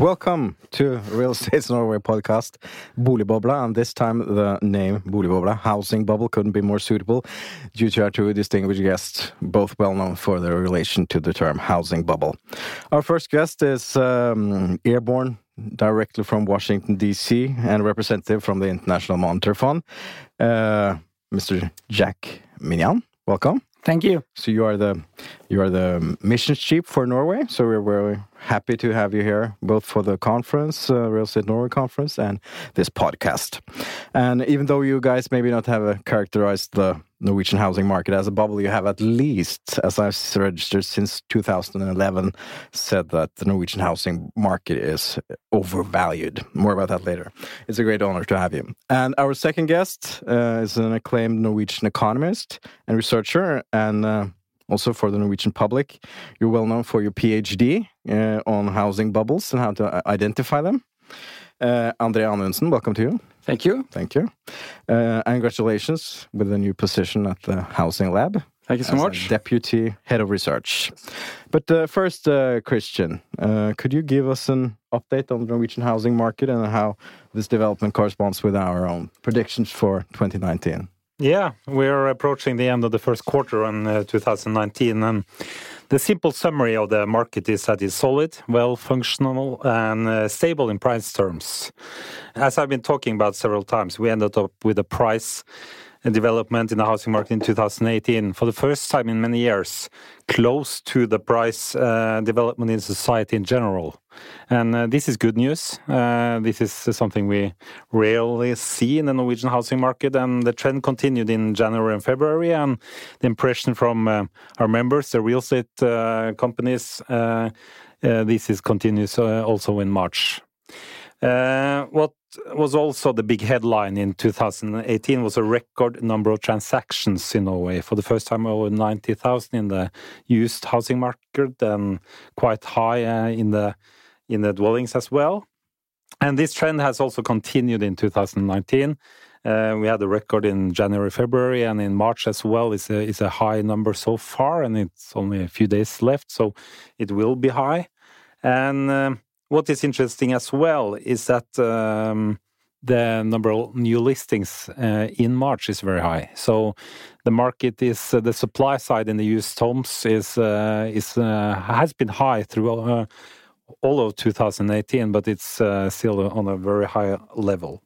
Welcome to Real Estates Norway podcast, Boligbobla, and this time the name Boligbobla, Housing Bubble, couldn't be more suitable due to our two distinguished guests, both well known for their relation to the term housing bubble. Our first guest is um, airborne directly from Washington, D.C., and representative from the International Monetary Fund, uh, Mr. Jack Miniane. Welcome. Thank you. So you are the you are the missions chief for Norway. So we're very happy to have you here, both for the conference, uh, Real Estate Norway conference, and this podcast. And even though you guys maybe not have uh, characterized the Norwegian housing market as a bubble, you have at least, as I've registered since 2011, said that the Norwegian housing market is overvalued. More about that later. It's a great honor to have you. And our second guest uh, is an acclaimed Norwegian economist and researcher, and uh, also for the Norwegian public. You're well known for your PhD uh, on housing bubbles and how to uh, identify them. Uh, Andre Anundsen, welcome to you. Thank you. Thank you. Uh, and congratulations with the new position at the Housing Lab. Thank you so as much. Deputy Head of Research. But uh, first, uh, Christian, uh, could you give us an update on the Norwegian housing market and how this development corresponds with our own predictions for 2019? Yeah, we're approaching the end of the first quarter in uh, 2019, and the simple summary of the market is that it's solid, well functional, and uh, stable in price terms. As I've been talking about several times, we ended up with a price development in the housing market in 2018 for the first time in many years, close to the price uh, development in society in general. And uh, this is good news. Uh, this is something we rarely see in the Norwegian housing market, and the trend continued in January and February. And the impression from our members, the real estate companies, this is continues also in March. Uh, what was also the big headline in 2018 was a record number of transactions in Norway for the first time over 90,000 in the used housing market and quite high uh, in the in the dwellings as well. And this trend has also continued in 2019. Uh, we had a record in January, February, and in March as well. It's a, it's a high number so far, and it's only a few days left, so it will be high. And um, what is interesting as well is that um, the number of new listings uh, in March is very high. So the market is uh, the supply side in the used homes is uh, is uh, has been high through uh, all of 2018, but it's uh, still on a very high level.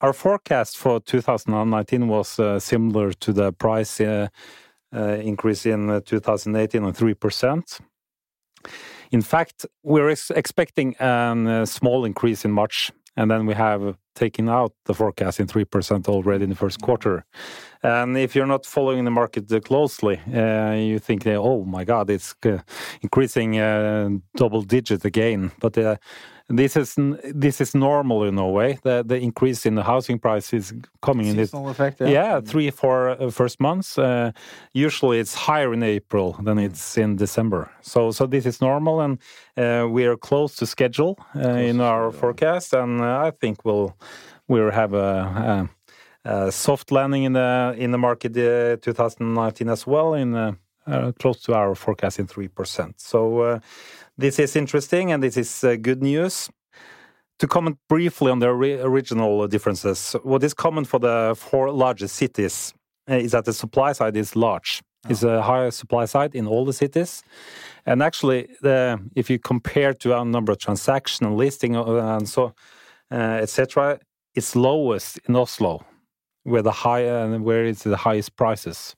Our forecast for 2019 was similar to the price increase in uh, 2018 on 3%. In fact, we're ex expecting a small increase in March, and then we have taken out the forecast in 3% already in the first quarter. And if you're not following the market closely, uh, you think, oh my God, it's uh, increasing uh, double digit again. But uh, this is this is normal in Norway. The the increase in the housing price is coming in it. Seasonal effect, Yeah, three four uh, first months. Uh, usually it's higher in April than it's in December. So so this is normal, and uh, we are close to schedule uh, in our forecast, and uh, I think we'll we'll have a, a, a soft landing in the in the market uh, 2019 as well, in uh, uh, close to our forecast in three percent. So. This is interesting and this is uh, good news. To comment briefly on the ori- original differences, what is common for the four largest cities uh, is that the supply side is large. It's a higher supply side in all the cities. And actually, the, if you compare to our number of transaction and listing uh, and so, uh, etc., it's lowest in Oslo, where the high and where it's the highest prices.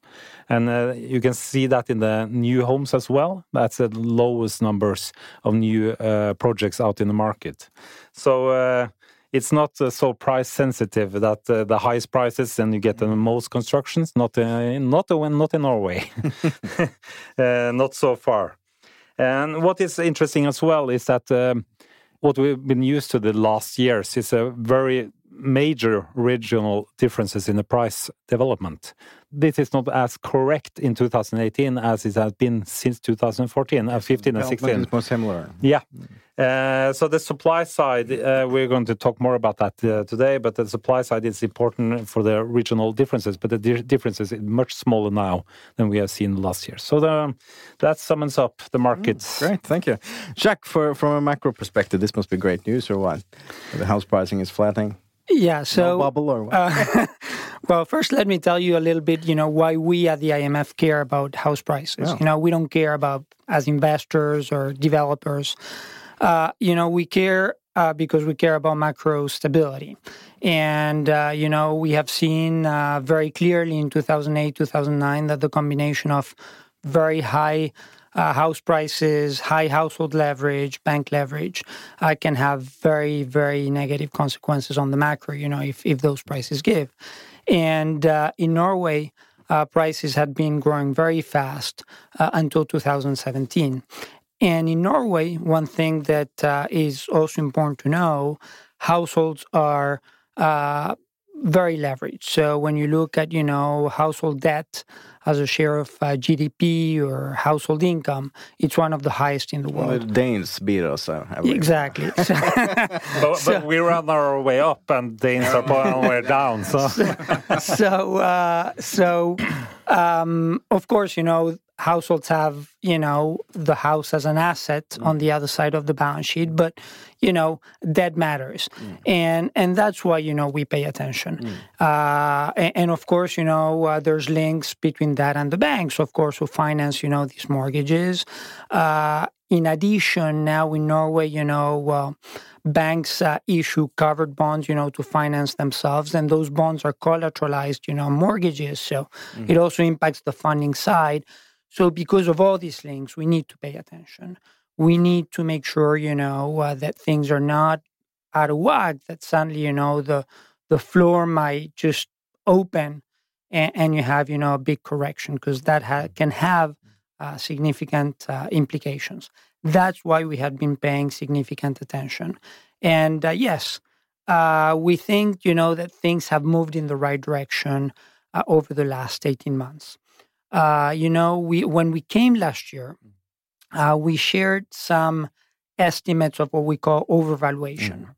And uh, you can see that in the new homes as well. That's the lowest numbers of new uh, projects out in the market. So uh, it's not uh, so price sensitive that uh, the highest prices and you get the most constructions. Not uh, not not in Norway, uh, not so far. And what is interesting as well is that um, what we've been used to the last years is a very major regional differences in the price development. This is not as correct in 2018 as it has been since 2014, uh, 15 and 16. It's more similar. Yeah. Uh, so the supply side, uh, we're going to talk more about that uh, today, but the supply side is important for the regional differences, but the di differences is much smaller now than we have seen last year. So the, that sums up the markets. Mm, great, thank you. Jack, for, from a macro perspective, this must be great news or what? The house pricing is flattening? Yeah, so no bubble or what? Uh, well, first let me tell you a little bit, you know, why we at the IMF care about house prices. Yeah. You know, we don't care about as investors or developers. Uh, you know, we care uh, because we care about macro stability. And, uh, you know, we have seen uh, very clearly in 2008, 2009 that the combination of very high uh, house prices, high household leverage, bank leverage uh, can have very, very negative consequences on the macro, you know, if, if those prices give. And in Norway, prices had been growing very fast until 2017. And in Norway, one thing that uh, is also important to know households are uh, very leveraged. So when you look at, you know, household debt as a share of uh, GDP or household income, it's one of the highest in the world. Well, the Danes beat us. Uh, exactly. but, so, we run our way up and Danes are on our way down. So, so, uh, so um, of course, you know, households have, you know, the house as an asset mm. on the other side of the balance sheet, but you know, that matters, mm. and and that's why you know we pay attention. Mm. Uh, and, and, of course, you know, uh, there's links between that and the banks, of course, who finance you know these mortgages. Uh, in addition, now in Norway, you know banks uh, issue covered bonds, you know, to finance themselves, and those bonds are collateralized, you know, mortgages. So mm-hmm. it also impacts the funding side. So, because of all these links, we need to pay attention. We need to make sure, you know, uh, that things are not out of whack. That suddenly, you know, the the floor might just open, and, and you have, you know, a big correction because that ha- can have uh, significant uh, implications. That's why we have been paying significant attention. And uh, yes, uh, we think, you know, that things have moved in the right direction uh, over the last 18 months. Uh, you know, we when we came last year, uh, we shared some estimates of what we call overvaluation. Mm.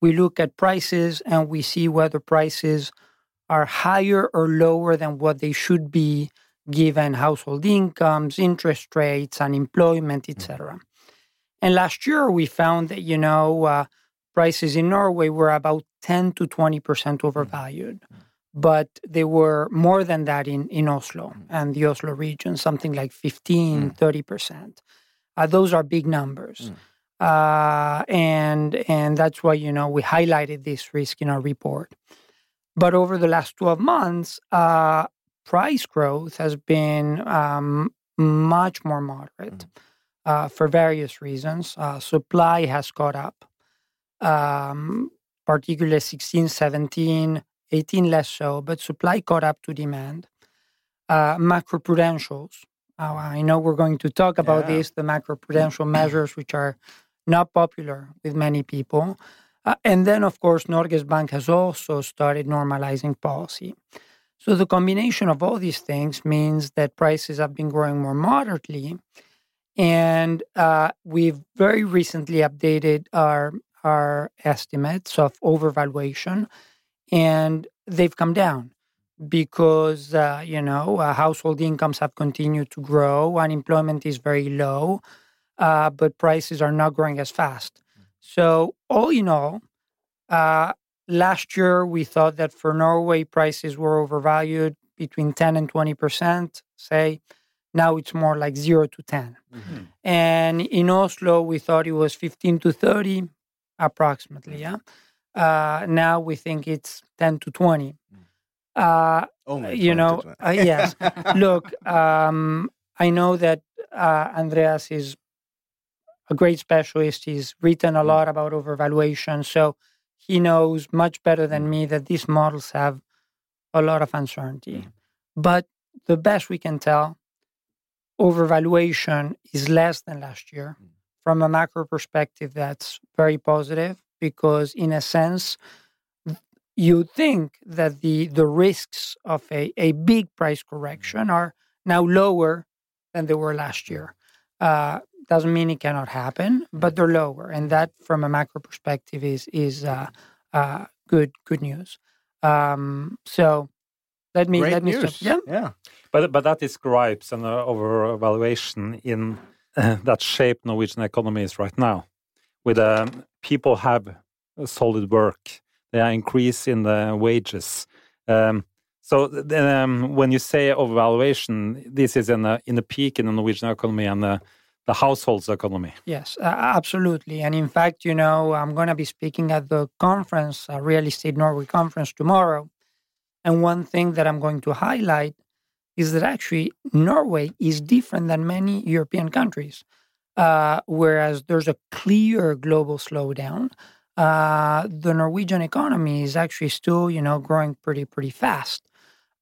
We look at prices and we see whether prices are higher or lower than what they should be given household incomes, interest rates, unemployment, etc. Mm. And last year we found that you know uh, prices in Norway were about 10 to 20 percent overvalued. Mm but they were more than that in, in Oslo mm. and the Oslo region, something like 15, mm. 30%. Uh, those are big numbers. Mm. Uh, and and that's why you know we highlighted this risk in our report. But over the last 12 months, uh, price growth has been um, much more moderate mm. uh, for various reasons. Uh, supply has caught up, um, particularly 16, 17 18 less so, but supply caught up to demand. Uh, macroprudentials. Uh, I know we're going to talk about yeah. this, the macroprudential measures, which are not popular with many people. Uh, and then, of course, Norges Bank has also started normalizing policy. So the combination of all these things means that prices have been growing more moderately. And uh, we've very recently updated our, our estimates of overvaluation and they've come down because uh, you know uh, household incomes have continued to grow, unemployment is very low, uh, but prices are not growing as fast. So all in all, uh, last year we thought that for Norway prices were overvalued between ten and twenty percent. Say now it's more like zero to 10 mm-hmm. and in Oslo we thought it was fifteen to thirty, approximately. Yeah. Uh, now we think it's 10 to 20. Uh, Only you know, uh, yes. Look, um, I know that uh, Andreas is a great specialist. He's written a mm. lot about overvaluation. So he knows much better than mm. me that these models have a lot of uncertainty. Mm. But the best we can tell, overvaluation is less than last year. From a macro perspective, that's very positive because, in a sense, you think that the the risks of a, a big price correction are now lower than they were last year. Uh, doesn't mean it cannot happen, but they're lower, and that, from a macro perspective, is is uh, uh, good good news. Um, so let me Great let me news. stop. Yeah. yeah. But but that describes an uh, overvaluation in uh, that shape Norwegian economy is right now, with um, people have solid work, there are increase in the wages. Um, so um, when you say overvaluation, this is in a in a peak in the Norwegian economy and the, the household's economy. Yes, uh, absolutely. And in fact, you know, I'm going to be speaking at the conference, uh, Real Estate Norway conference tomorrow. And one thing that I'm going to highlight is that actually Norway is different than many European countries. Uh, whereas there's a clear global slowdown, uh, the Norwegian economy is actually still, you know, growing pretty, pretty fast.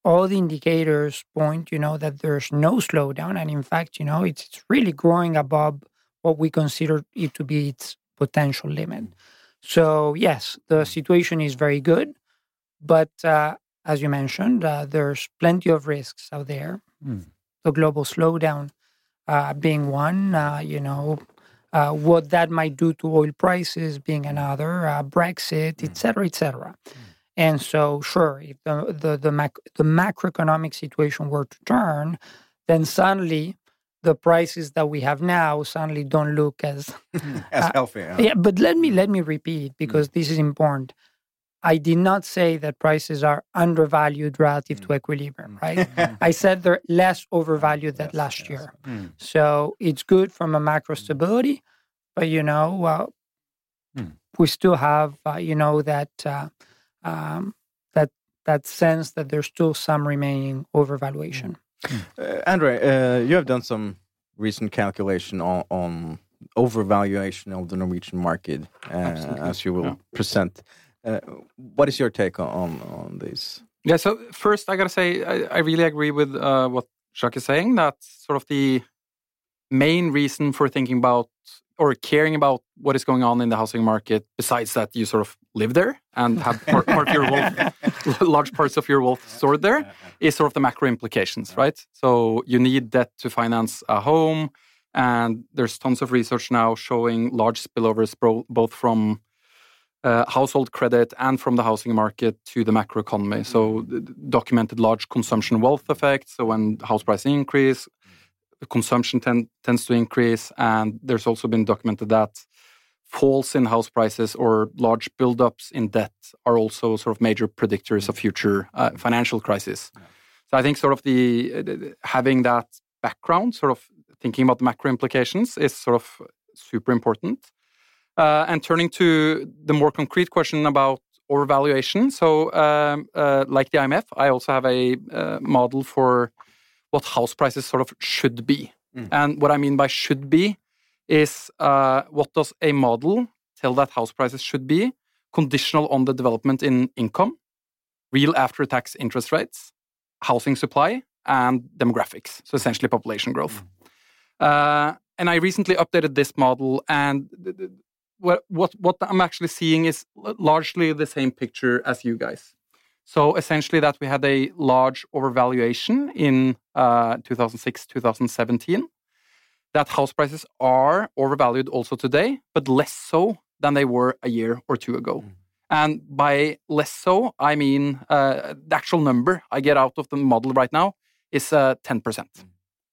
All the indicators point, you know, that there's no slowdown, and in fact, you know, it's, it's really growing above what we consider it to be its potential limit. So yes, the situation is very good, but uh, as you mentioned, uh, there's plenty of risks out there. Mm. The global slowdown being one, uh, you know, uh, what that might do to oil prices being another, uh, Brexit, et cetera, et cetera. And so, sure, if the the the, mac- the macroeconomic situation were to turn, then suddenly the prices that we have now suddenly don't look as As Uh, healthy. Yeah. yeah, but let me let me repeat because this is important. I did not say that prices are undervalued relative to equilibrium, right? I said they're less overvalued than last year. Mm. So it's good from a macro stability, but you know, uh, Mm. we still have uh, you know that uh, um, that that sense that there's still some remaining overvaluation. Uh, Andre, uh, you have done some recent calculation on, on overvaluation of the Norwegian market, uh, as you will yeah. present. Uh, what is your take on on this? Yeah, so first I gotta say I, I really agree with uh, what Jacques is saying. That sort of the main reason for thinking about or caring about what is going on in the housing market, besides that you sort of live there and have part, part of your wealth, large parts of your wealth stored there, is sort of the macro implications, right? So you need debt to finance a home, and there's tons of research now showing large spillovers bro- both from uh, household credit and from the housing market to the macroeconomy. So, d- documented large consumption wealth effects. So, when house prices increase, the consumption ten- tends to increase. And there's also been documented that falls in house prices or large buildups in debt are also sort of major predictors of future uh, financial crisis. So, I think sort of the uh, d- having that background, sort of thinking about the macro implications, is sort of super important. Uh, and turning to the more concrete question about overvaluation. So, um, uh, like the IMF, I also have a uh, model for what house prices sort of should be. Mm. And what I mean by should be is uh, what does a model tell that house prices should be, conditional on the development in income, real after tax interest rates, housing supply, and demographics. So, essentially, population growth. Uh, and I recently updated this model, and what what what I'm actually seeing is largely the same picture as you guys. So essentially, that we had a large overvaluation in uh, 2006, 2017. That house prices are overvalued also today, but less so than they were a year or two ago. And by less so, I mean uh, the actual number I get out of the model right now is uh, 10%.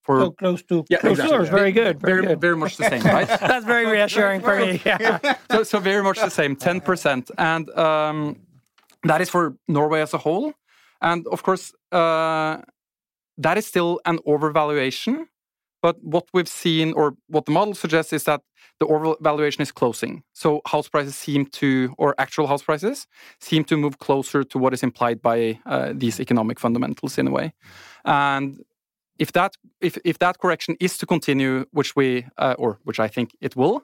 For So close to Yeah, close exactly. to. Very good. Very, very, good. very much the same, right? That's very reassuring for me. Yeah. so, so very much the same, 10%. And um, that is for Norway as a whole. And of course, uh, that is still an overvaluation. But what we've seen, or what the model suggests, is that the overvaluation is closing. So house prices seem to, or actual house prices, seem to move closer to what is implied by uh, these economic fundamentals in a way. And if that if, if that correction is to continue, which we uh, or which I think it will,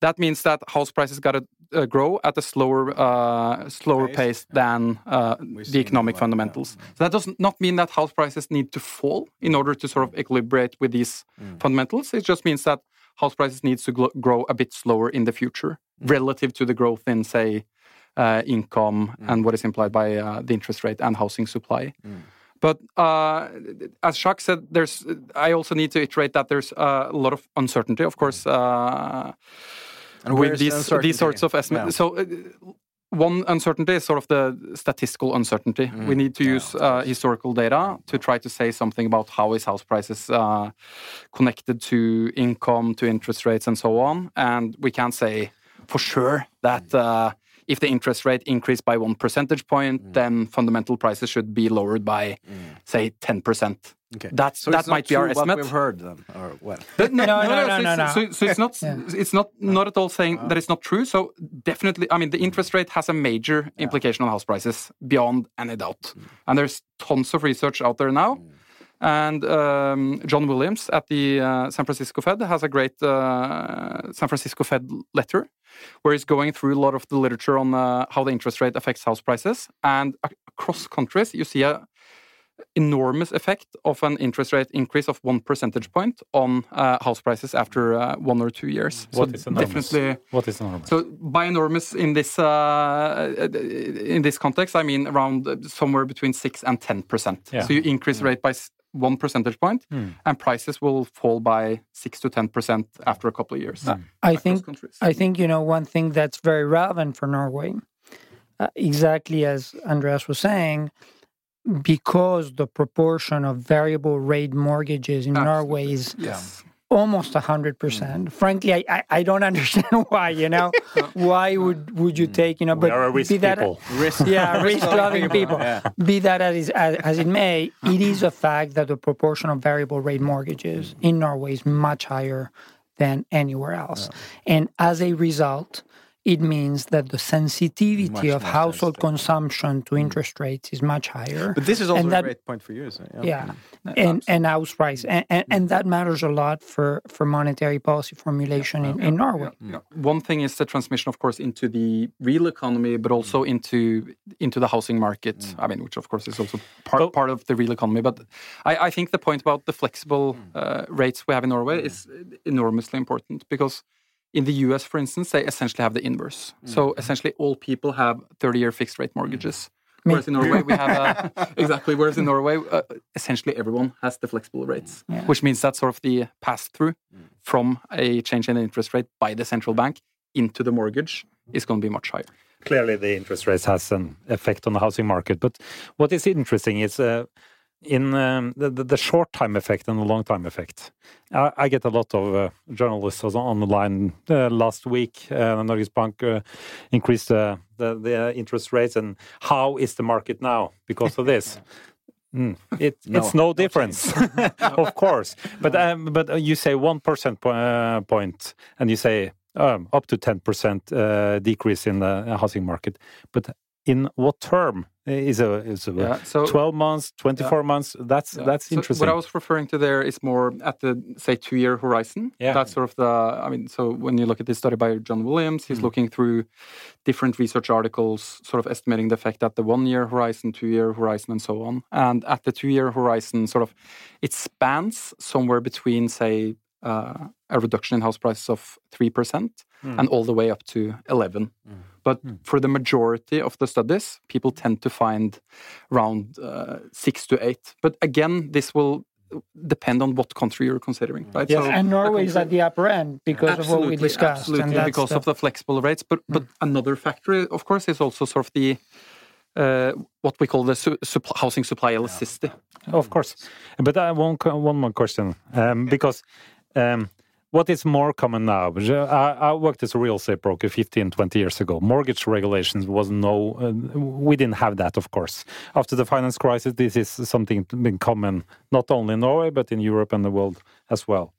that means that house prices got to uh, grow at a slower uh, slower Pace, pace than uh, the economic like that, fundamentals. So that does not mean that house prices need to fall in order to sort of equilibrate with these fundamentals. It just means that house prices needs to gl- grow a bit slower in the future relative to the growth in say uh, income and what is implied by uh, the interest rate and housing supply. But uh, as Jacques said, there's. I also need to iterate that there's uh, a lot of uncertainty, of course, uh, with is the these these sorts of estimates. So. Uh, one uncertainty is sort of the statistical uncertainty. We need to use uh, historical data to try to say something about how is house prices uh, connected to income, to interest rates, and so on. And we can't say for sure that uh, if the interest rate increased by one percentage point, then fundamental prices should be lowered by, say, ten percent. Okay. That's So that it's not might be our estimate. What we've heard then, or what? But no, No, no, no, so no, it's- no. So, so it's not it's not not at all saying that it's not true. So definitely, I mean, the interest rate has a major implication on house prices beyond any doubt. And there's tons of research out there now. And um, John Williams at the uh, San Francisco Fed has a great uh, San Francisco Fed letter where he's going through a lot of the literature on uh, how the interest rate affects house prices. And ac- across countries, you see a enormous effect of an interest rate increase of one percentage point on uh, house prices after uh, one or two years. What is enormous? definitely. What is enormous? So by enormous in this uh, in this context, I mean around somewhere between six and ten percent. Yeah. So you increase rate by one percentage point, and prices will fall by six to ten percent after a couple of years. I think countries. I think you know one thing that's very relevant for Norway, uh, exactly as Andreas was saying, because the proportion of variable rate mortgages in Norway is yes. almost hundred percent. Mm. Frankly, I, I I don't understand why. You know, why would would you mm. take you know? But are a risk be that people. Risk. yeah, risk-loving people. Yeah. Be that as, as, as it may, it is a fact that the proportion of variable rate mortgages mm. in Norway is much higher than anywhere else. And as a result, it means that the sensitivity Much of household sensitive. consumption to mm. interest rates is much higher. But this is also And a that- great point for you. So, yeah. yeah, mm. and and house price, and, and, and mm. that matters a lot for, for monetary policy formulation in, in Norway. Yeah. One thing is the transmission, of course, into the real economy, but also into into the housing market. I mean, which of course is also part Well- part of the real economy. But I, I think the point about the flexible uh, rates we have in Norway is enormously important because in the U.S., for instance, they essentially have the inverse. So essentially, all people have thirty-year fixed-rate mortgages. Whereas in Norway we have uh, exactly. Whereas in Norway, uh, essentially everyone has the flexible rates, which means that sort of the pass-through from a change in the interest rate by the central bank into the mortgage is going to be much higher. Clearly, the interest rates has an effect on the housing market. But what is interesting is uh, in um, the, the, short time effect and the long time effect. I, I get a lot of uh, journalists on the line uh, last week. Uh, Norges Bank uh, increased uh, the, the interest rates, and how is the market now because of this? Mm, it, No, it's no difference, of course. But um, but uh, you say one percent po- uh, point, and you say um, up to ten percent uh, decrease in the housing market. But in what term is a is a Yeah, so- twelve months, twenty four months? That's Yeah. that's So interesting. What I was referring to there is more at the say two-year horizon. Yeah. That's sort of the. I mean, so when you look at this study by John Williams, Mm. he's looking through different research articles, sort of estimating the effect at the one-year horizon, two-year horizon, and so on. And at the two-year horizon, sort of, it spans somewhere between say uh, a reduction in house prices of three percent Mm. and all the way up to eleven. But for the majority of the studies, people tend to find around uh, six to eight. But again, this will depend on what country you're considering, right? Yes. And Norway is at the upper end because of what we Absolutely, discussed. absolutely, and that's because the- of the flexible rates. But but another factor, of course, is also sort of the uh, what we call the su- supp- housing supply elasticity. Of course. But I one one more question um, because um, what is more common now? I, I worked as a real estate broker 15, 20 years ago. Mortgage regulations was no, uh, we didn't have that, of course. After the finance crisis, this is something been common not only in Norway but in Europe and the world as well.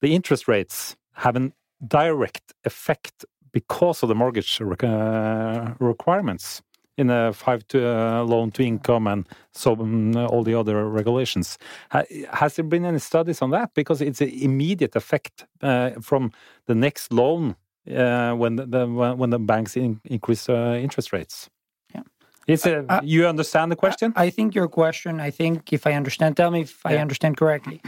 The interest rates have a direct effect because of the mortgage uh, requirements in a five to uh, loan to income and so um, all the other regulations. Ha, has there been any studies on that? Because it's an immediate effect uh, from the next loan uh, when the, the when the banks in, increase uh, interest rates. Yeah. It's a, Uh, you understand the question? I think your question, I think if I understand, tell me if I understand correctly.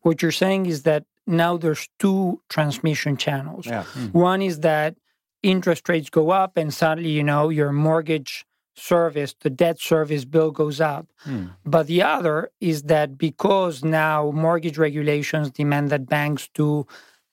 What you're saying is that now there's two transmission channels. Yeah. One is that interest rates go up and suddenly, you know, your mortgage service, the debt service bill goes up. Hmm. But the other is that because now mortgage regulations demand that banks do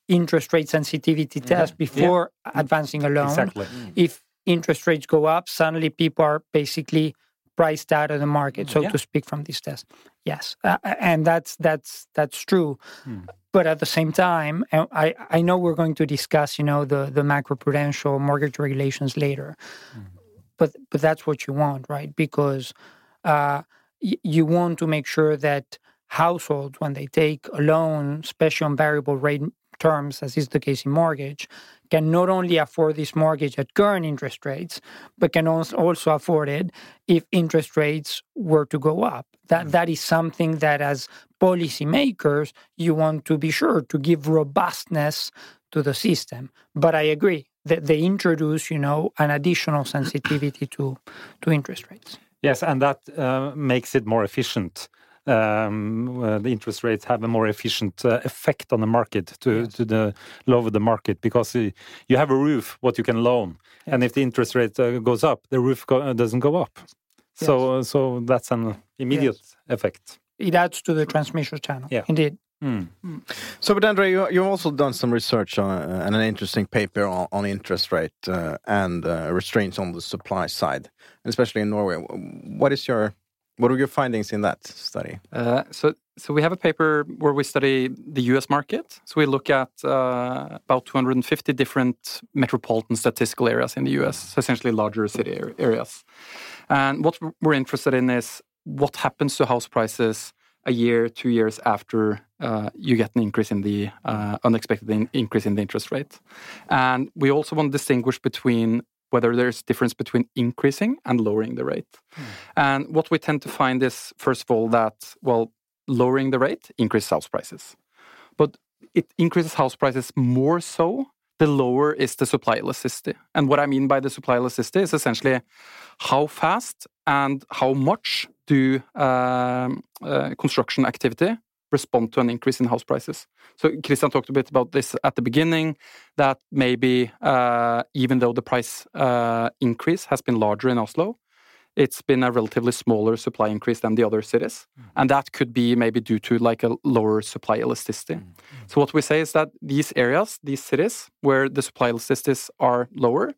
interest rate sensitivity mm-hmm. tests before advancing a loan, Exactly. Hmm. if interest rates go up, suddenly people are basically priced out of the market, hmm. so Yeah. to speak, from these tests. Yes, uh, uh and that's that's that's true. Hmm. But at the same time, uh, I I know we're going to discuss, you know, the the macroprudential mortgage regulations later, but but that's what you want, right? Because uh, y- you want to make sure that households, when they take a loan, especially on variable rate terms, as is the case in mortgage, can not only afford this mortgage at current interest rates, but can als- also afford it if interest rates were to go up. That that is something that, as policymakers, you want to be sure to give robustness to the system. But I agree that they introduce, you know, an additional sensitivity to to interest rates. Yes, and that uh, makes it more efficient. Um, uh, the interest rates have a more efficient uh, effect on the market to to the lower the market because uh, you have a roof what you can loan, and if the interest rate uh, goes up, the roof go, uh, doesn't go up. So uh, so that's an immediate effect. It adds to the transmission channel. Yeah. Indeed. So, but Andre, you, you've also done some research on, uh, and an interesting paper on, on interest rate uh, and uh, restraints on the supply side, especially in Norway. What is your, what are your findings in that study? Uh, so, so we have a paper where we study the U.S. market. So we look at uh, about 250 different metropolitan statistical areas in the U.S. So essentially larger city areas. And what we're interested in is what happens to house prices a year, two years after uh, you get an increase in the uh, unexpected in- increase in the interest rate. And we also want to distinguish between whether there's a difference between increasing and lowering the rate. And what we tend to find is, first of all, that, well, lowering the rate increases house prices. But it increases house prices more so the lower is the supply elasticity. And what I mean by the supply elasticity is essentially how fast and how much do um, uh, construction activity respond to an increase in house prices. So Christian talked a bit about this at the beginning, that maybe uh, even though the price uh, increase has been larger in Oslo, it's been a relatively smaller supply increase than the other cities. And that could be maybe due to like a lower supply elasticity. So what we say is that these areas, these cities where the supply elasticities are lower,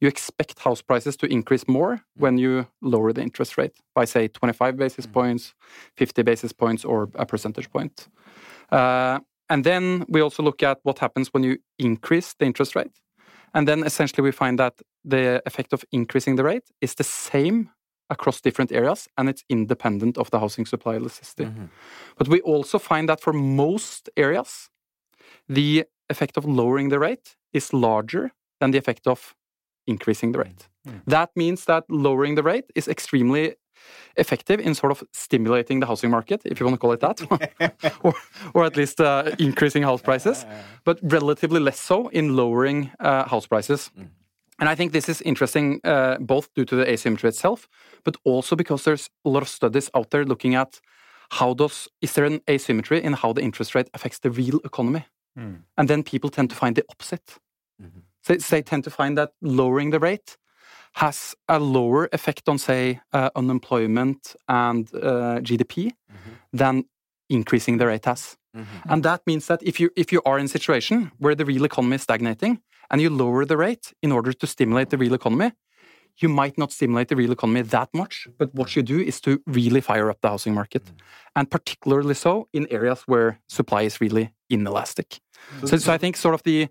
you expect house prices to increase more mm. when you lower the interest rate by say 25 basis mm. points, 50 basis points, or a percentage point. Uh, and then we also look at what happens when you increase the interest rate. And then essentially we find that the effect of increasing the rate is the same across different areas and it's independent of the housing supply elasticity. Mm-hmm. But we also find that for most areas, the effect of lowering the rate is larger than the effect of increasing the rate. That means that lowering the rate is extremely effective in sort of stimulating the housing market, if you want to call it that, or, or at least uh, increasing house prices, but relatively less so in lowering uh, house prices. And I think this is interesting uh, both due to the asymmetry itself, but also because there's a lot of studies out there looking at how does is there an asymmetry in how the interest rate affects the real economy, and then people tend to find the opposite. So so they tend to find that lowering the rate has a lower effect on, say, uh, unemployment and uh, GDP than increasing the rate has. And that means that if you if you are in a situation where the real economy is stagnating and you lower the rate in order to stimulate the real economy, you might not stimulate the real economy that much. But what you do is to really fire up the housing market, and particularly so in areas where supply is really inelastic. So, so I think sort of the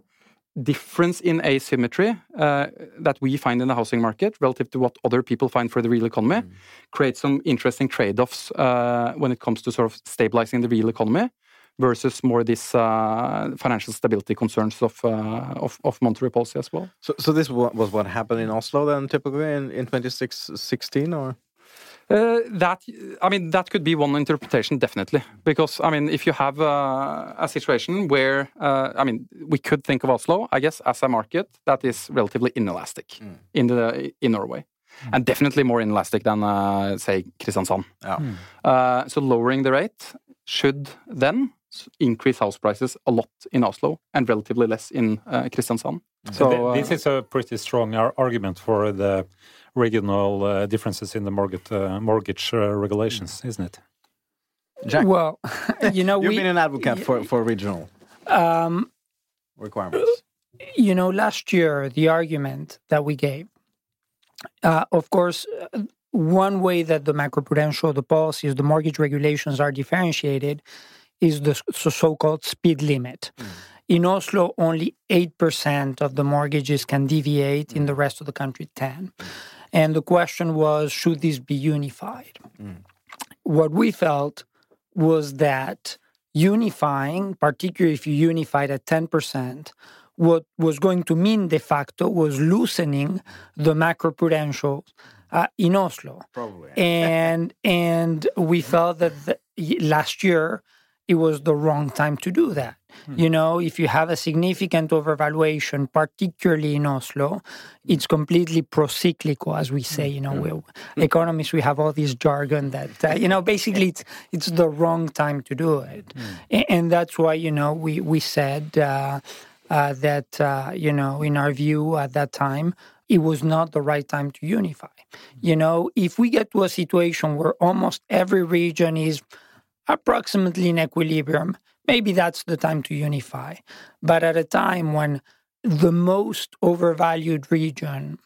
difference in asymmetry uh, that we find in the housing market relative to what other people find for the real economy creates some interesting trade-offs uh, when it comes to sort of stabilizing the real economy versus more these uh, financial stability concerns of, uh, of of monetary policy as well. So, so this was what happened in Oslo then, typically in in 2016, or Uh, that I mean, that could be one interpretation, definitely. Because I mean, if you have uh, a situation where uh, I mean, we could think of Oslo, I guess, as a market that is relatively inelastic in the in Norway, and definitely more inelastic than uh, say Kristiansand. Yeah. Uh, so lowering the rate should then increase house prices a lot in Oslo and relatively less in uh, Kristiansand. So Th- uh, this is a pretty strong ar- argument for the regional uh, differences in the mortgage uh, mortgage uh, regulations, isn't it? Jack, Well, you know, you've we, been an advocate for, for regional um, requirements. you know, last year, the argument that we gave, uh, of course, uh, one way that the macroprudential, the policies, the mortgage regulations are differentiated is the so called speed limit. In Oslo, only 8% of the mortgages can deviate. In the rest of the country, 10. And the question was should this be unified? What we felt was that unifying, particularly if you unified at 10%, what was going to mean de facto was loosening the macroprudential uh, in Oslo. Probably. And and we felt that the, last year it was the wrong time to do that. You know, if you have a significant overvaluation, particularly in Oslo, it's completely pro-cyclical, as we say. You know, we, economists we have all this jargon that uh, you know basically it's it's the wrong time to do it, A- and, that's why you know we we said uh, uh, that uh, you know in our view at that time it was not the right time to unify. You know, if we get to a situation where almost every region is approximately in equilibrium, maybe that's the time to unify. But at a time when the most overvalued region,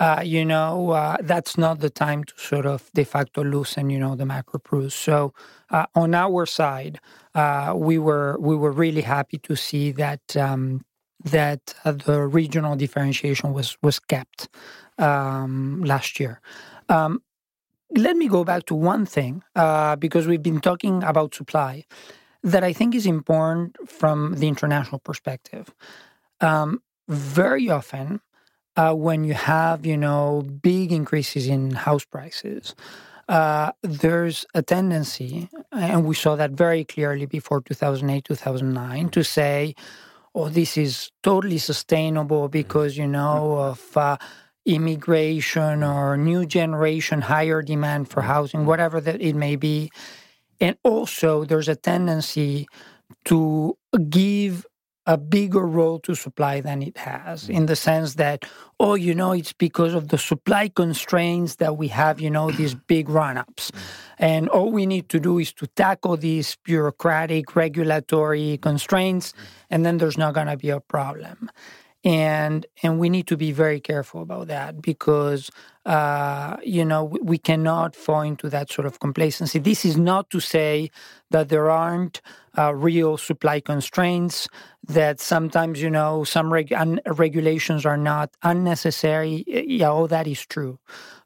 uh, you know, uh, that's not the time to sort of de facto loosen, you know, the macro prudes. So uh, on our side, uh, we were we were really happy to see that um, that uh, the regional differentiation was was kept um, last year. Um, let me go back to one thing uh, because we've been talking about supply that I think is important from the international perspective. Um, very often, uh, when you have you know big increases in house prices, uh, there's a tendency, and we saw that very clearly before 2008, 2009, to say, "Oh, this is totally sustainable because you know of." Uh, immigration or new generation higher demand for housing whatever that it may be and also there's a tendency to give a bigger role to supply than it has mm. in the sense that oh you know it's because of the supply constraints that we have you know these big run-ups. Mm. And all we need to do is to tackle these bureaucratic regulatory constraints mm. and then there's not going to be a problem and and we need to be very careful about that because uh, you know we, we cannot fall into that sort of complacency. This is not to say that there aren't uh, real supply constraints. That sometimes you know some reg- un- regulations are not unnecessary. Yeah, all that is true,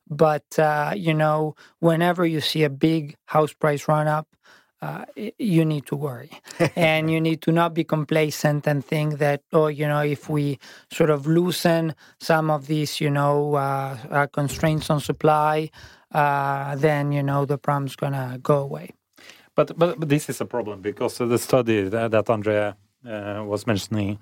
but uh, you know whenever you see a big house price run up uh, you need to worry. And you need to not be complacent and think that oh you know if we sort of loosen some of these you know uh, uh, constraints on supply uh, then you know the problem's gonna go away. But, but but this is a problem because the study that, that Andrea uh, was mentioning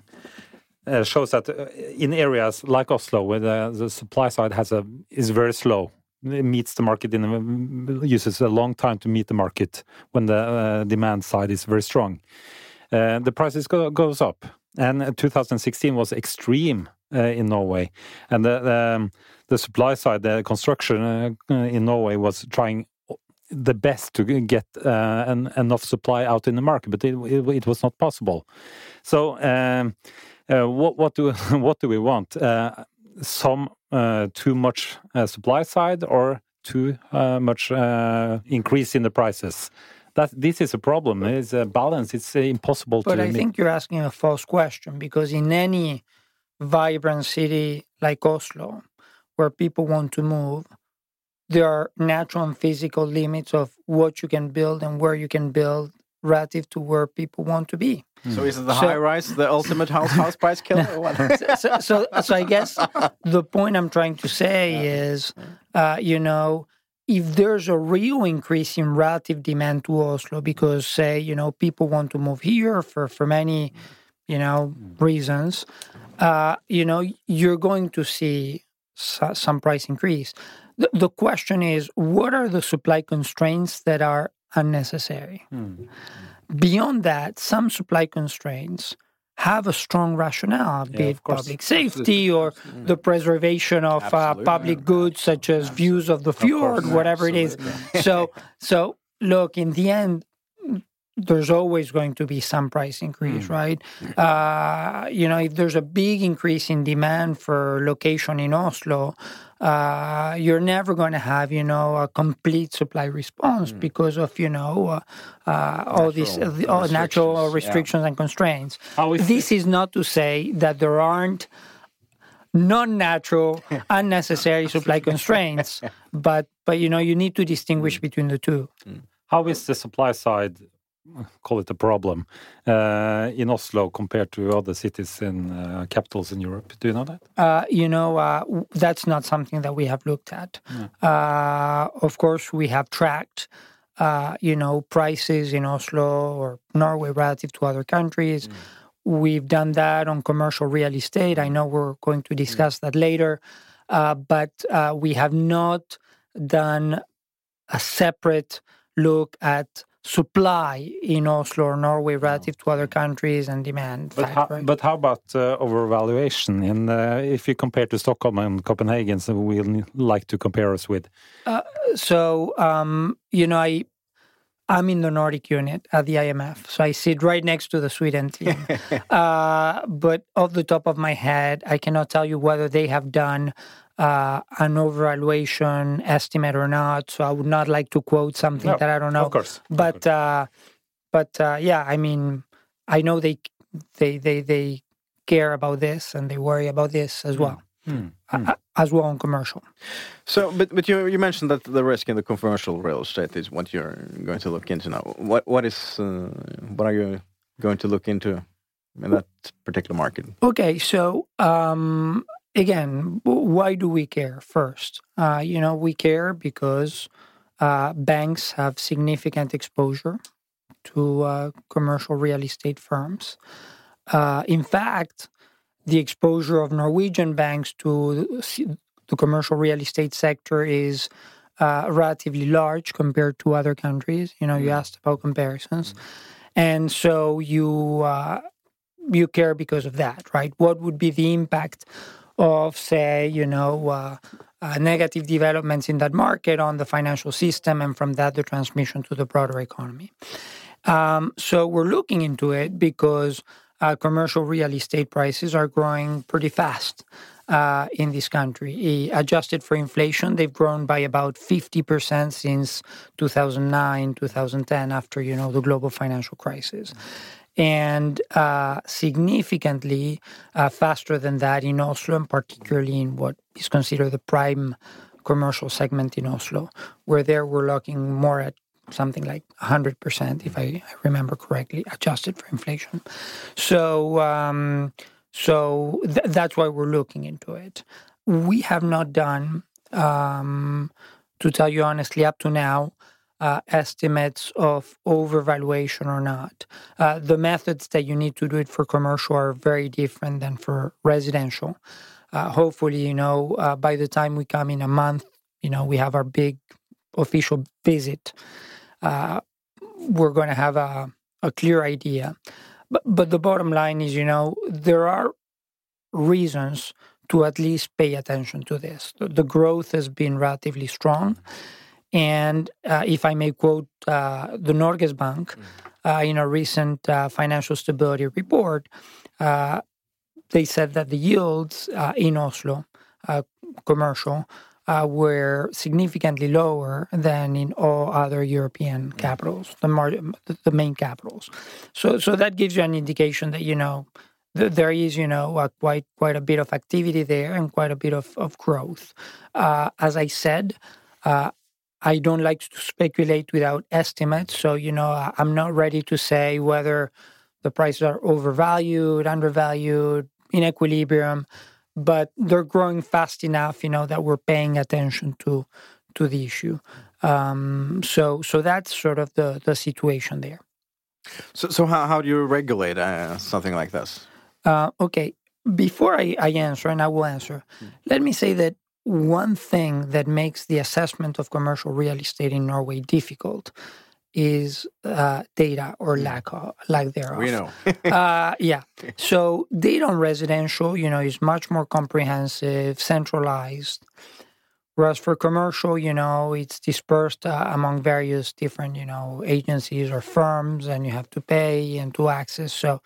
uh, shows that in areas like Oslo, where the, the supply side has a is very slow, meets the market in a, uses a long time to meet the market when the uh, demand side is very strong. Uh, the prices go, goes up, and uh, 2016 was extreme uh, in Norway, and the the, um, the supply side, the construction uh, in Norway was trying the best to get uh, an, enough supply out in the market, but it, it, it was not possible. So, um, uh, what what do what do we want? Uh, some uh, too much uh, supply side or too uh, much uh, increase in the prices? That this is a problem. It's a balance. It's uh, impossible but to. But I think you're asking a false question because in any vibrant city like oslo where people want to move there are natural and physical limits of what you can build and where you can build relative to where people want to be So is it the So- high rise, the ultimate house house price killer? or what? so, so, so I guess the point I'm trying to say is, uh, you know, if there's a real increase in relative demand to Oslo, because say, you know, people want to move here for for many, you know, reasons, uh, you know, you're going to see some price increase. The, the question is, what are the supply constraints that are unnecessary. Beyond that, some supply constraints have a strong rationale, be Yeah, it course. public safety or the preservation of uh, Absolutely, public goods such as views of the fjord, course, whatever it is. so, so look, in the end, there's always going to be some price increase, right? Uh, you know, if there's a big increase in demand for location in Oslo, uh, you're never going to have, you know, a complete supply response because of, you know, uh, uh, all these uh, the- all natural restrictions, yeah. and constraints. This is not to say that there aren't non-natural, unnecessary supply constraints, but but you know, you need to distinguish between the two. How is the supply side, call it a problem, uh, in Oslo compared to other cities in uh, capitals in Europe? Do you know that? Uh, you know, uh, w- that's not something that we have looked at. Uh, of course, we have tracked, uh, you know, prices in Oslo or Norway relative to other countries. We've done that on commercial real estate. I know we're going to discuss that later, uh, but uh, we have not done a separate look at supply in Oslo or Norway relative to other countries and demand. But how, but how about uh, overvaluation? In uh, if you compare to Stockholm and Copenhagen, so we'll like to compare us with. So, um, you know, I I'm in the Nordic unit at the IMF, so I sit right next to the Sweden team. uh, but off the top of my head, I cannot tell you whether they have done uh, an overvaluation estimate or not. So I would not like to quote something No, that I don't know. of course, of but uh, but uh, yeah, I mean, I know they they they they care about this and they worry about this as well, Uh, as well on commercial. So, but but you you mentioned that the risk in the commercial real estate is what you're going to look into now. What what is uh, what are you going to look into in that particular market? Okay, so um, again, why do we care first? Uh, you know, we care because uh, banks have significant exposure to uh, commercial real estate firms. Uh, in fact, the exposure of Norwegian banks to the commercial real estate sector is uh, relatively large compared to other countries. You know, you asked about comparisons, and so you uh, you care because of that, right? What would be the impact of, say, you know, uh, uh, negative developments in that market on the financial system, and from that, the transmission to the broader economy? Um, so we're looking into it because uh, commercial real estate prices are growing pretty fast uh, in this country. Adjusted for inflation, they've grown by about 50% since 2009, 2010, after, you know, the global financial crisis. And uh, significantly uh, faster than that in Oslo, and particularly in what is considered the prime commercial segment in Oslo, where there we're looking more at something like 100%, if I, remember correctly, adjusted for inflation. So, um, so th- that's why we're looking into it. We have not done, um, to tell you honestly, up to now, uh, estimates of overvaluation or not. Uh, the methods that you need to do it for commercial are very different than for residential. Uh, hopefully, you know, uh, by the time we come in a month, you know, we have our big official visit. Uh, we're going to have a, a clear idea. But, but the bottom line is, you know, there are reasons to at least pay attention to this. The, the growth has been relatively strong. And uh, if I may quote uh, the Norges Bank uh, in a recent uh, financial stability report, uh, they said that the yields uh, in Oslo, uh, commercial, uh, were significantly lower than in all other European capitals, the, mar- the main capitals. So, so that gives you an indication that you know th- there is you know uh, quite quite a bit of activity there and quite a bit of of growth. Uh, as I said. Uh, I don't like to speculate without estimates. So, you know, I'm not ready to say whether the prices are overvalued, undervalued, in equilibrium, but they're growing fast enough, you know, that we're paying attention to to the issue. Um, so, so that's sort of the the situation there. So, so how, how do you regulate uh, something like this? Uh, okay, before I, I answer, and I will answer, let me say that one thing that makes the assessment of commercial real estate in Norway difficult is uh, data or lack of lack thereof. We know. uh, yeah. So data on residential, you know, is much more comprehensive, centralized. Whereas for commercial, you know, it's dispersed uh, among various different, you know, agencies or firms, and you have to pay and to access. So,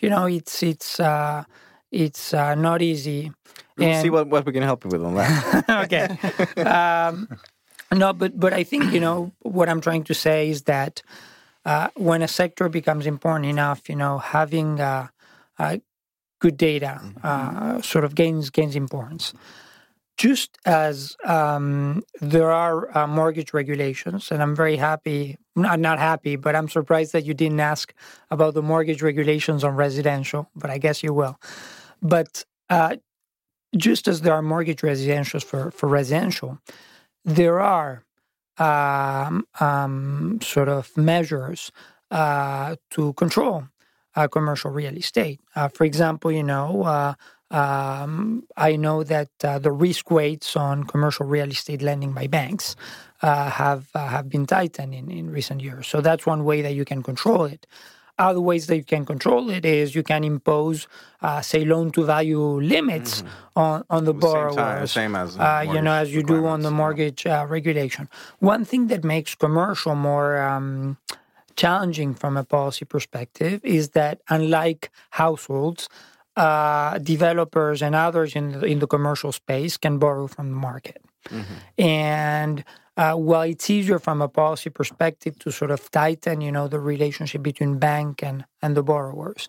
you know, it's it's uh, it's uh, not easy. We'll see what, what we can help you with on that. okay. Um, no, but but I think you know what I'm trying to say is that uh, when a sector becomes important enough, you know, having uh, uh, good data uh, sort of gains gains importance. Just as um, there are uh, mortgage regulations, and I'm very happy, not not happy, but I'm surprised that you didn't ask about the mortgage regulations on residential, but I guess you will. But uh, just as there are mortgage residentials for, for residential, there are um, um, sort of measures uh, to control uh, commercial real estate. Uh, for example, you know, uh, um, I know that uh, the risk weights on commercial real estate lending by banks uh, have have been tightened in, in recent years. So that's one way that you can control it. Other ways that you can control it is you can impose, uh, say, loan to value limits on, on the Same borrowers. time, same as, uh, you know, as you do on the mortgage uh, regulation. One thing that makes commercial more um, challenging from a policy perspective is that unlike households, uh, developers and others in the, in the commercial space can borrow from the market. And uh, while it's easier from a policy perspective to sort of tighten, you know, the relationship between bank and, and the borrowers,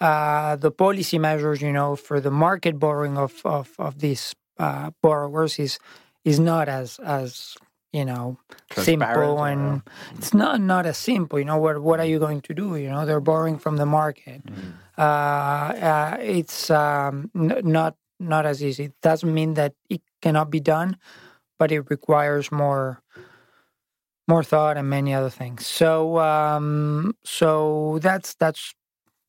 uh, the policy measures, you know, for the market borrowing of of, of these uh, borrowers is is not as as you know simple and it's not not as simple. You know, what what are you going to do? You know, they're borrowing from the market. Uh, uh, it's um, n- not not as easy. It doesn't mean that it cannot be done, but it requires more more thought and many other things. So um, so that's that's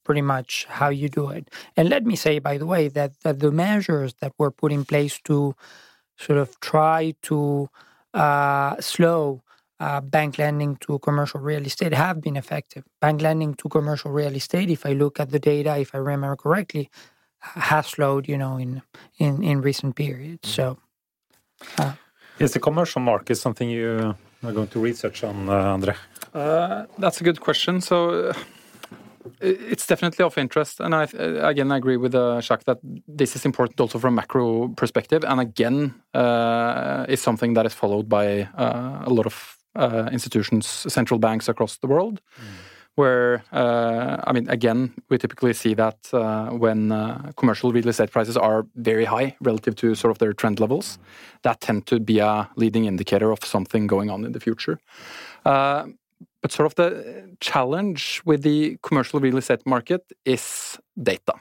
pretty much how you do it. And let me say, by the way, that, that the measures that were put in place to sort of try to uh, slow uh, bank lending to commercial real estate have been effective. Bank lending to commercial real estate, if I look at the data, if I remember correctly, has slowed, you know, in in, in recent periods. So Is the commercial market something you are going to research on, uh, Andre? Uh, that's a good question. So uh, it's definitely of interest, and I uh, again I agree with uh, Jacques that this is important also from a macro perspective, and again uh, is something that is followed by uh, a lot of uh, institutions, central banks across the world. Where uh, I mean, again, we typically see that uh, when uh, commercial real estate prices are very high relative to sort of their trend levels, that tend to be a leading indicator of something going on in the future. But sort of the challenge with the commercial real estate market is data.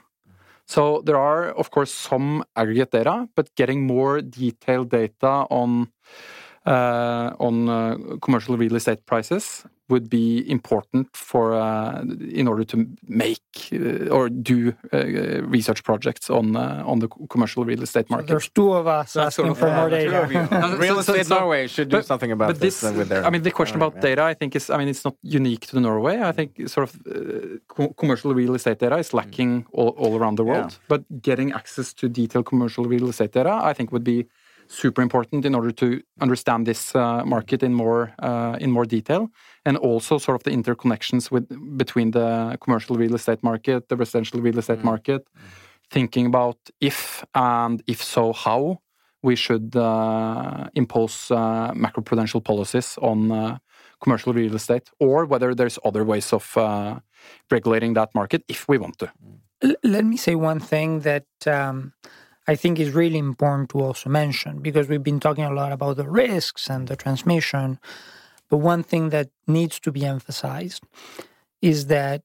So there are, of course, some aggregate data, but getting more detailed data on on uh, commercial real estate prices would be important for uh, in order to make uh, or do uh, research projects on uh, on the commercial real estate market. there's two of us That's asking for more the two data. of you. Real So- so- Estate so- Norway should do but- something about but this, this. uh, with their. I mean, the question about yeah. data, I think is, I mean, it's not unique to Norway. I think sort of uh, co- commercial real estate data is lacking all, all around the world. Yeah. But getting access to detailed commercial real estate data, I think, would be super important in order to understand this uh, market in more uh, in more detail, and also sort of the interconnections with between the commercial real estate market, the residential real estate market. Thinking about if and if so, how we should uh, impose uh, macroprudential policies on uh, commercial real estate, or whether there's other ways of uh, regulating that market if we want to. L- let me say one thing that um, I think is really important to also mention because we've been talking a lot about the risks and the transmission. But one thing that needs to be emphasized is that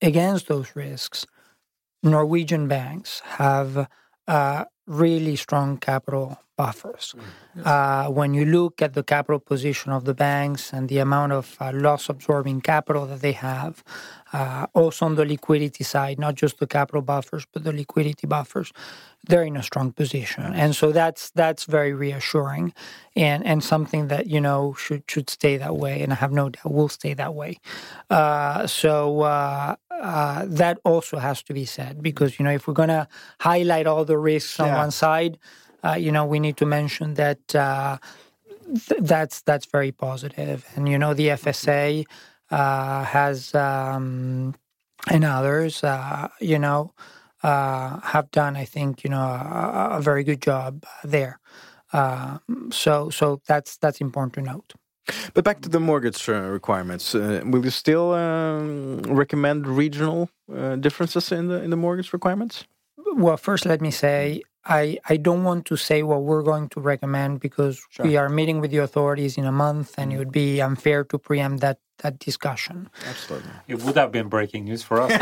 against those risks, Norwegian banks have uh, really strong capital buffers. Uh, when you look at the capital position of the banks and the amount of uh, loss absorbing capital that they have, also on the liquidity side, not just the capital buffers, but the liquidity buffers, they're in a strong position. And so that's that's very reassuring and, and something that, you know, should should stay that way. And I have no doubt will stay that way. Uh, so uh, uh, that also has to be said because, you know, if we're going to highlight all the risks on Yeah. one side, uh, you know, we need to mention that uh, th- that's that's very positive. And you know, the FSA uh, has um, and others, uh, you know, uh, have done, I think, you know, a, a very good job there. Uh, so so that's that's important to note. But back to the mortgage uh, requirements, uh, will you still um, recommend regional uh, differences in the in the mortgage requirements? Well, first, let me say I, I don't want to say what we're going to recommend because we are meeting with the authorities in a month, and it would be unfair to preempt that that discussion. Absolutely. It would have been breaking news for us.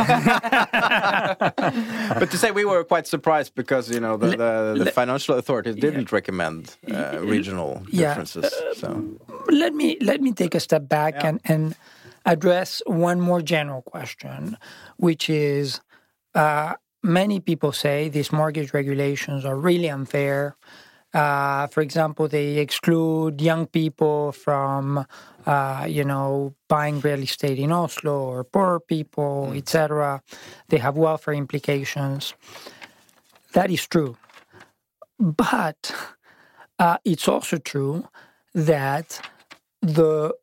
but to say we were quite surprised because you know the, the, the financial authorities didn't recommend uh, regional Yeah. differences. So let me let me take a step back and and address one more general question, which is uh, many people say these mortgage regulations are really unfair. Uh, for example, they exclude young people from, uh, you know, buying real estate in Oslo or poor people, etc. They have welfare implications. That is true, but uh, it's also true that the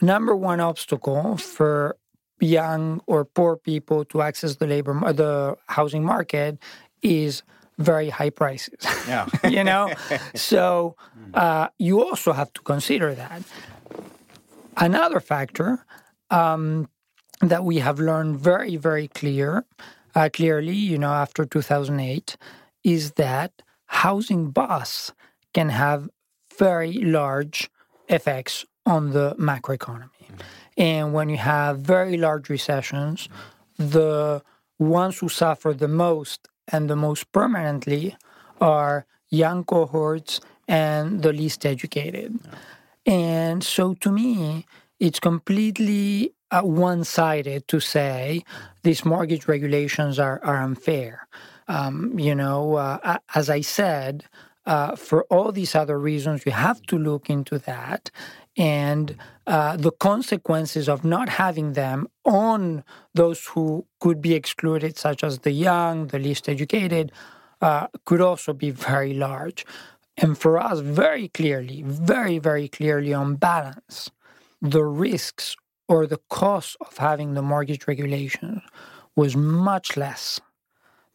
number one obstacle for young or poor people to access the labor the housing market is very high prices yeah, you know? So uh, you also have to consider that. Another factor um, that we have learned very very clear uh, clearly you know after 2008 is that housing bust can have very large effects on the macroeconomy. And when you have very large recessions the ones who suffer the most and the most permanently are young cohorts and the least educated. And so to me, it's completely uh, one sided to say these mortgage regulations are, are unfair. Um, you know, uh, as I said, uh, for all these other reasons, you have to look into that and uh, the consequences of not having them on those who could be excluded, such as the young, the least educated, uh, could also be very large. And for us, very clearly, very, very clearly on balance, the risks or the cost of having the mortgage regulation was much less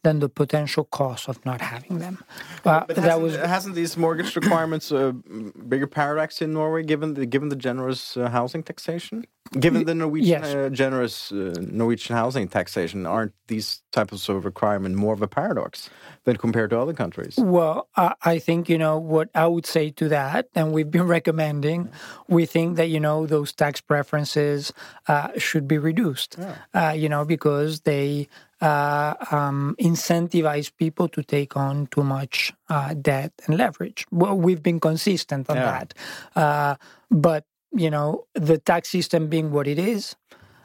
than the potential cost of not having them. Uh, but hasn't, was hasn't these mortgage requirements a bigger paradox in Norway, given the given the generous uh, housing taxation? Given the Norwegian yes. uh, generous uh, Norwegian housing taxation, aren't these types of requirement more of a paradox than compared to other countries? Well, I I think, you know, what I would say to that, and we've been recommending, we think that, you know, those tax preferences uh, should be reduced, uh, you know, because they uh, um, incentivize people to take on too much uh, debt and leverage. Well, we've been consistent on Yeah. that. Uh, but, you know, the tax system being what it is,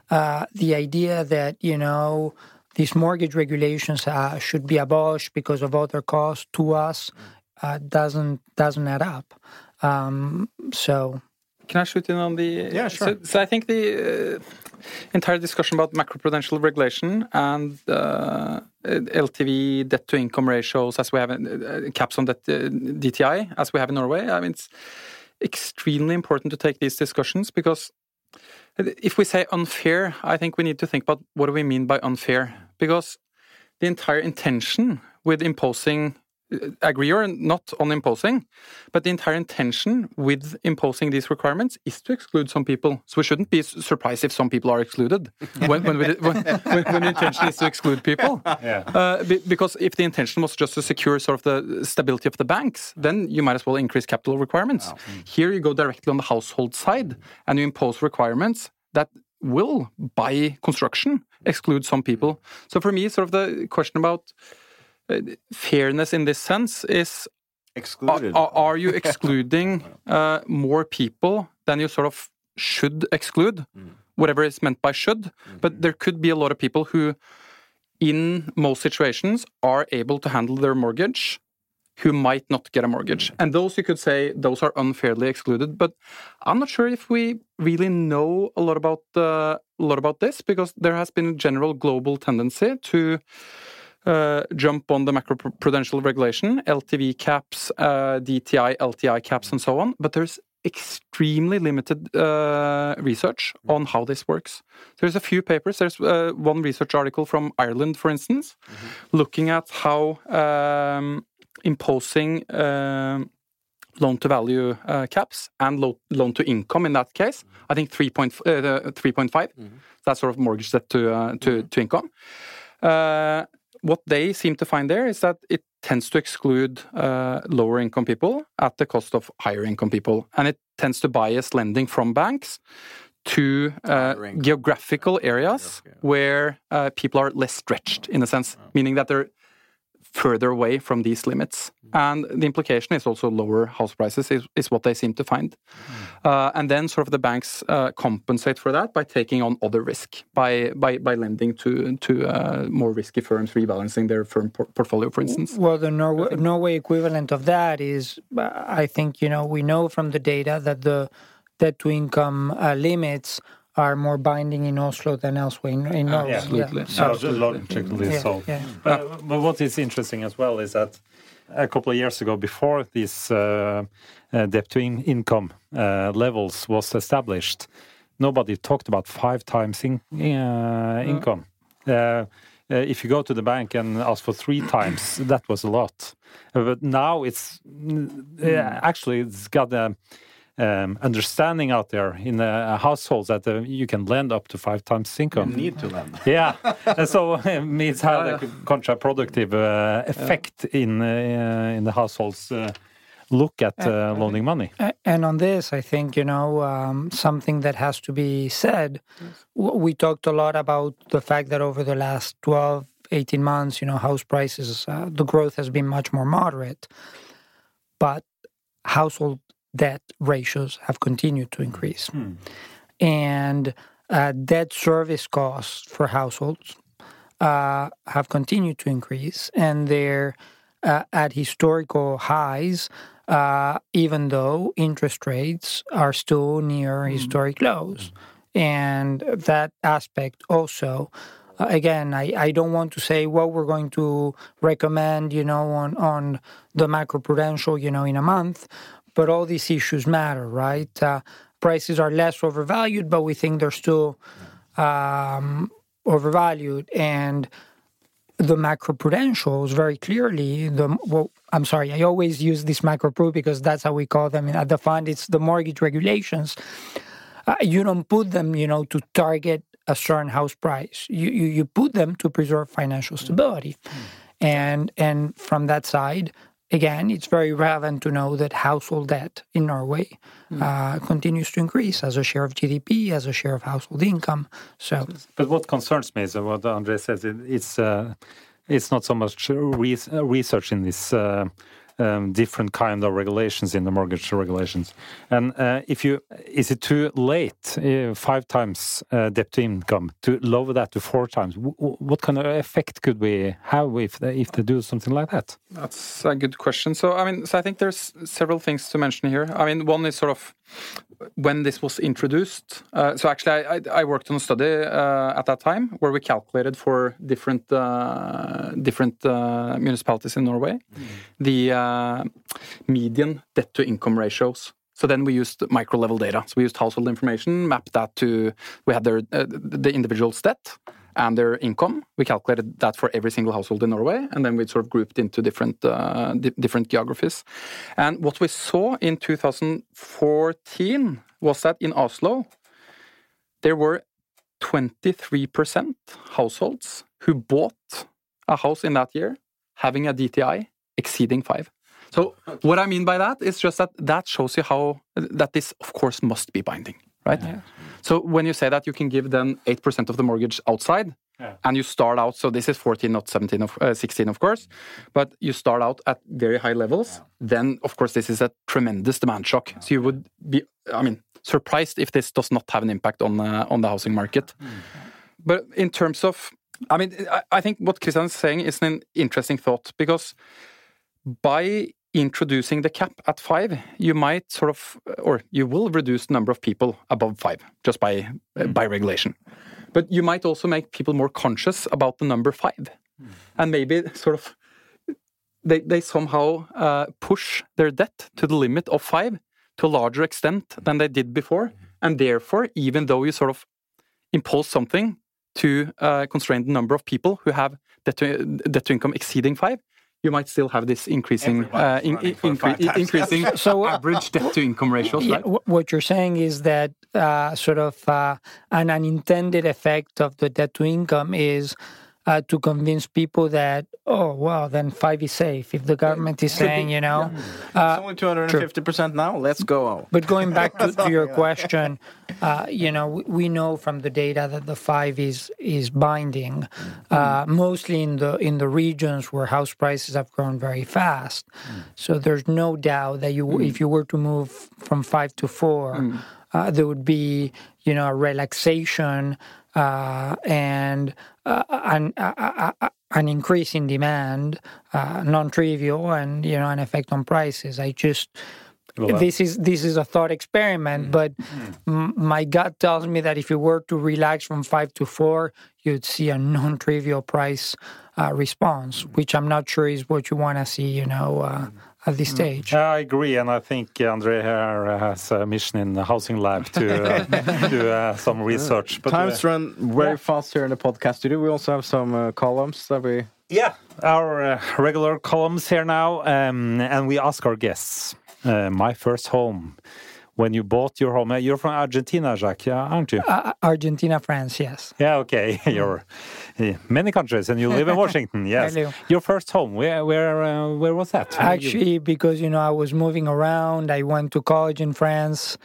uh, the idea that, you know, these mortgage regulations uh, should be abolished because of other costs to us uh, doesn't doesn't add up. Um, so Can I shoot in on the? Yeah, sure. So, so I think the uh, entire discussion about macroprudential regulation and uh, LTV debt to income ratios, as we have in, uh, caps on that uh, DTI, as we have in Norway. I mean, it's extremely important to take these discussions because if we say unfair, I think we need to think about what do we mean by unfair? Because the entire intention with imposing agree or not on imposing, but the entire intention with imposing these requirements is to exclude some people. So we shouldn't be surprised if some people are excluded when, when, we, when, when, when the intention is to exclude people. Yeah. Uh, be- because if the intention was just to secure sort of the stability of the banks, then you might as well increase capital requirements. Here you go directly on the household side and you impose requirements that will, by construction, exclude some people. So for me, sort of the question about fairness in this sense is Excluded. are, are you excluding uh, more people than you sort of should exclude? Whatever is meant by should. But there could be a lot of people who, in most situations, are able to handle their mortgage who might not get a mortgage. And those you could say those are unfairly excluded. But I'm not sure if we really know a lot about uh, a lot about this because there has been a general global tendency to uh, jump on the macroprudential regulation, LTV caps, uh, DTI, LTI caps, and so on. But there's extremely limited uh, research on how this works. There's a few papers. There's uh, one research article from Ireland, for instance, looking at how um, imposing um, loan to value uh, caps and lo- loan to income in that case, I think 3.5, uh, 3.5 that's sort of mortgage debt to, uh, to, to income. What they seem to find there is that it tends to exclude uh, lower income people at the cost of higher income people. And it tends to bias lending from banks to uh, geographical areas where uh, people are less stretched, in a sense, meaning that they're further away from these limits. And the implication is also lower house prices, is, is what they seem to find. Uh, and then sort of the banks uh, compensate for that by taking on other risk, by by, by lending to to uh, more risky firms, rebalancing their firm por- portfolio, for instance. Well, the Norway, Norway equivalent of that is, uh, I think, you know, we know from the data that the debt to income uh, limits are more binding in Oslo than elsewhere in, in Norway. absolutely. Yeah. So logically Yeah, so. yeah. But, but what is interesting as well is that a couple of years ago, before these uh, uh, debt to in- income uh, levels was established, nobody talked about five times in, uh, income. Uh, uh, if you go to the bank and ask for three times, that was a lot. But now it's uh, actually it's got a um, understanding out there in the households that uh, you can lend up to five times income. need to lend. Yeah, and so um, it's had a counterproductive uh, effect in uh, in the households uh, look at uh, loaning money. And on this, I think, you know, um, something that has to be said. W- We talked a lot about the fact that over the last 12, 18 months, you know, house prices, uh, the growth has been much more moderate. But household debt ratios have continued to increase. And uh, debt service costs for households uh, have continued to increase, and they're uh, at historical highs, uh, even though interest rates are still near historic lows. And that aspect also, uh, again, I, I don't want to say what we're going to recommend, you know, on, on the macroprudential, you know, in a month, but all these issues matter, right? Uh, prices are less overvalued, but we think they're still um, overvalued. And the macroprudentials very clearly the well i'm sorry i always use this macropru because that's how we call them at the fund. It's the mortgage regulations. Uh, you don't put them you know to target a certain house price. You, you you put them to preserve financial stability. And and from that side again it's very relevant to know that household debt in norway uh, continues to increase as a share of gdp as a share of household income so But what concerns me is what Andre says. It, it's uh, it's not so much re- research in this. Uh, um, different kind of regulations in the mortgage regulations, and uh, if you is it too late uh, five times uh, debt to income to lower that to four times? W- what kind of effect could we have if they, if they do something like that? That's a good question. So, I mean, so I think there's several things to mention here. I mean, one is sort of when this was introduced. Uh, so, actually, I, I- worked on a study uh, at that time where we calculated for different uh, different uh, municipalities in Norway the uh, median debt to income ratios. So then we used micro level data. So we used household information, mapped that to we had their uh, the individual's debt and their income. We calculated that for every single household in Norway, and then we sort of grouped into different uh, di- different geographies. And what we saw in 2014 was that in Oslo there were 23% households who bought a house in that year having a DTI exceeding five. So what I mean by that is just that that shows you how that this of course must be binding, right? So when you say that you can give then eight percent of the mortgage outside, and you start out. So this is 14, not 17 of uh, 16, of course, but you start out at very high levels. Then, of course, this is a tremendous demand shock. So you would be, I mean, surprised if this does not have an impact on uh, on the housing market. But in terms of, I mean, I, I think what Christian is saying is an interesting thought because by introducing the cap at five, you might sort of, or you will reduce the number of people above five just by uh, by regulation. But you might also make people more conscious about the number five, and maybe sort of they they somehow uh, push their debt to the limit of five to a larger extent than they did before, and therefore, even though you sort of impose something to uh, constrain the number of people who have debt to, debt to income exceeding five, you might still have this increasing uh, in, in, incre- increasing So, uh, average debt to income ratios, Yeah, right? what you're saying is that uh, sort of uh, an unintended effect of the debt to income is uh, to convince people that oh well then five is safe if the government is saying you know. Uh, it's only 250% now. Let's go. But going back to, to your question, uh, you know, we, we know from the data that the five is is binding, uh, mostly in the in the regions where house prices have grown very fast. So there's no doubt that you, if you were to move from five to four, uh, there would be, you know, a relaxation uh, and uh, an, uh, an increase in demand, uh, non-trivial, and you know, an effect on prices. I just this is this is a thought experiment, but m- my gut tells me that if you were to relax from five to four, you'd see a non-trivial price uh, response, which I'm not sure is what you want to see. You know, uh, at this stage. I agree, and I think Andre here has a mission in the housing lab to uh, do uh, some research. But, uh, Times run very fast here in the podcast studio. We also have some uh, columns that we. Yeah, our uh, regular columns here now, um, and we ask our guests. Uh, my first home. When you bought your home, uh, you're from Argentina, Jacques, yeah, aren't you? Uh, Argentina, France, yes. Yeah, okay. You're uh, many countries, and you live in Washington. Yes. Your first home. Where, where, uh, where was that? Actually, because you know I was moving around, I went to college in France,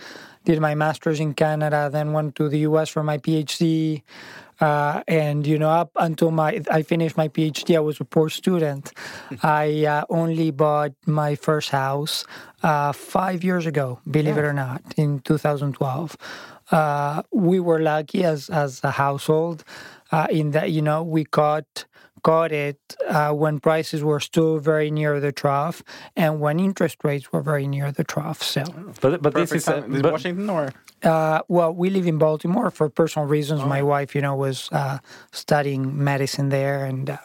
did my master's in Canada, then went to the U.S. for my PhD. Uh, and you know, up until my I finished my PhD, I was a poor student. I uh, only bought my first house uh, five years ago, believe it or not, in 2012. Uh, we were lucky as as a household uh, in that you know we got got it uh, when prices were still very near the trough and when interest rates were very near the trough. So, But, but this is, uh, time. But- Washington or? uh, well, we live in Baltimore for personal reasons. My wife, you know, was uh, studying medicine there, and uh,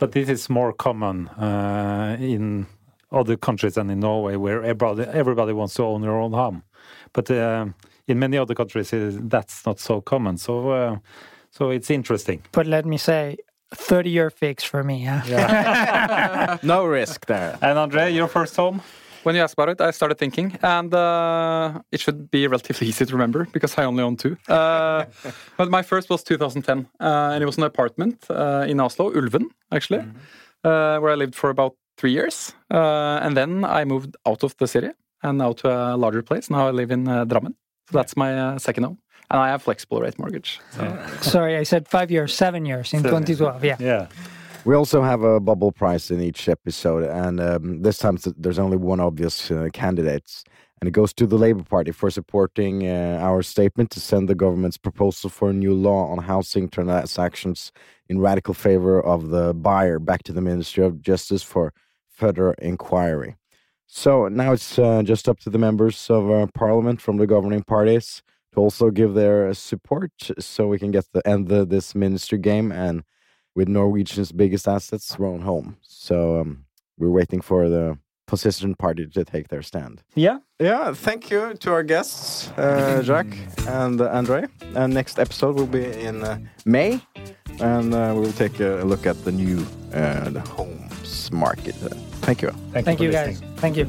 But this is more common uh, in other countries than in Norway, where everybody, everybody wants to own their own home. But uh, in many other countries, that's not so common. So, uh, so it's interesting. but let me say, thirty-year fix for me. Huh? No risk there. And Andre, your first home? When you asked about it, I started thinking, and uh, it should be relatively easy to remember because I only own two. Uh, but my first was 2010, uh, and it was an apartment uh, in Oslo, Ulven, actually, uh, where I lived for about three years. Uh, and then I moved out of the city and now to a larger place. Now I live in uh, Drammen. So that's my uh, second home. And I have flexible rate mortgage. So. Sorry, I said five years, seven years in 2012. Yeah. Yeah. We also have a bubble prize in each episode, and um, this time there's only one obvious uh, candidate, and it goes to the Labour Party for supporting uh, our statement to send the government's proposal for a new law on housing transactions in radical favor of the buyer back to the Ministry of Justice for further inquiry. So now it's uh, just up to the members of uh, Parliament from the governing parties to also give their support, so we can get the end the, this ministry game and with Norwegian's biggest assets thrown home. So um, we're waiting for the position party to take their stand. Yeah. Yeah, thank you to our guests, uh, Jacques and uh, Andre. And next episode will be in uh, May, and uh, we'll take a look at the new uh, the homes market. Thank you. Thank you, guys. Thank you.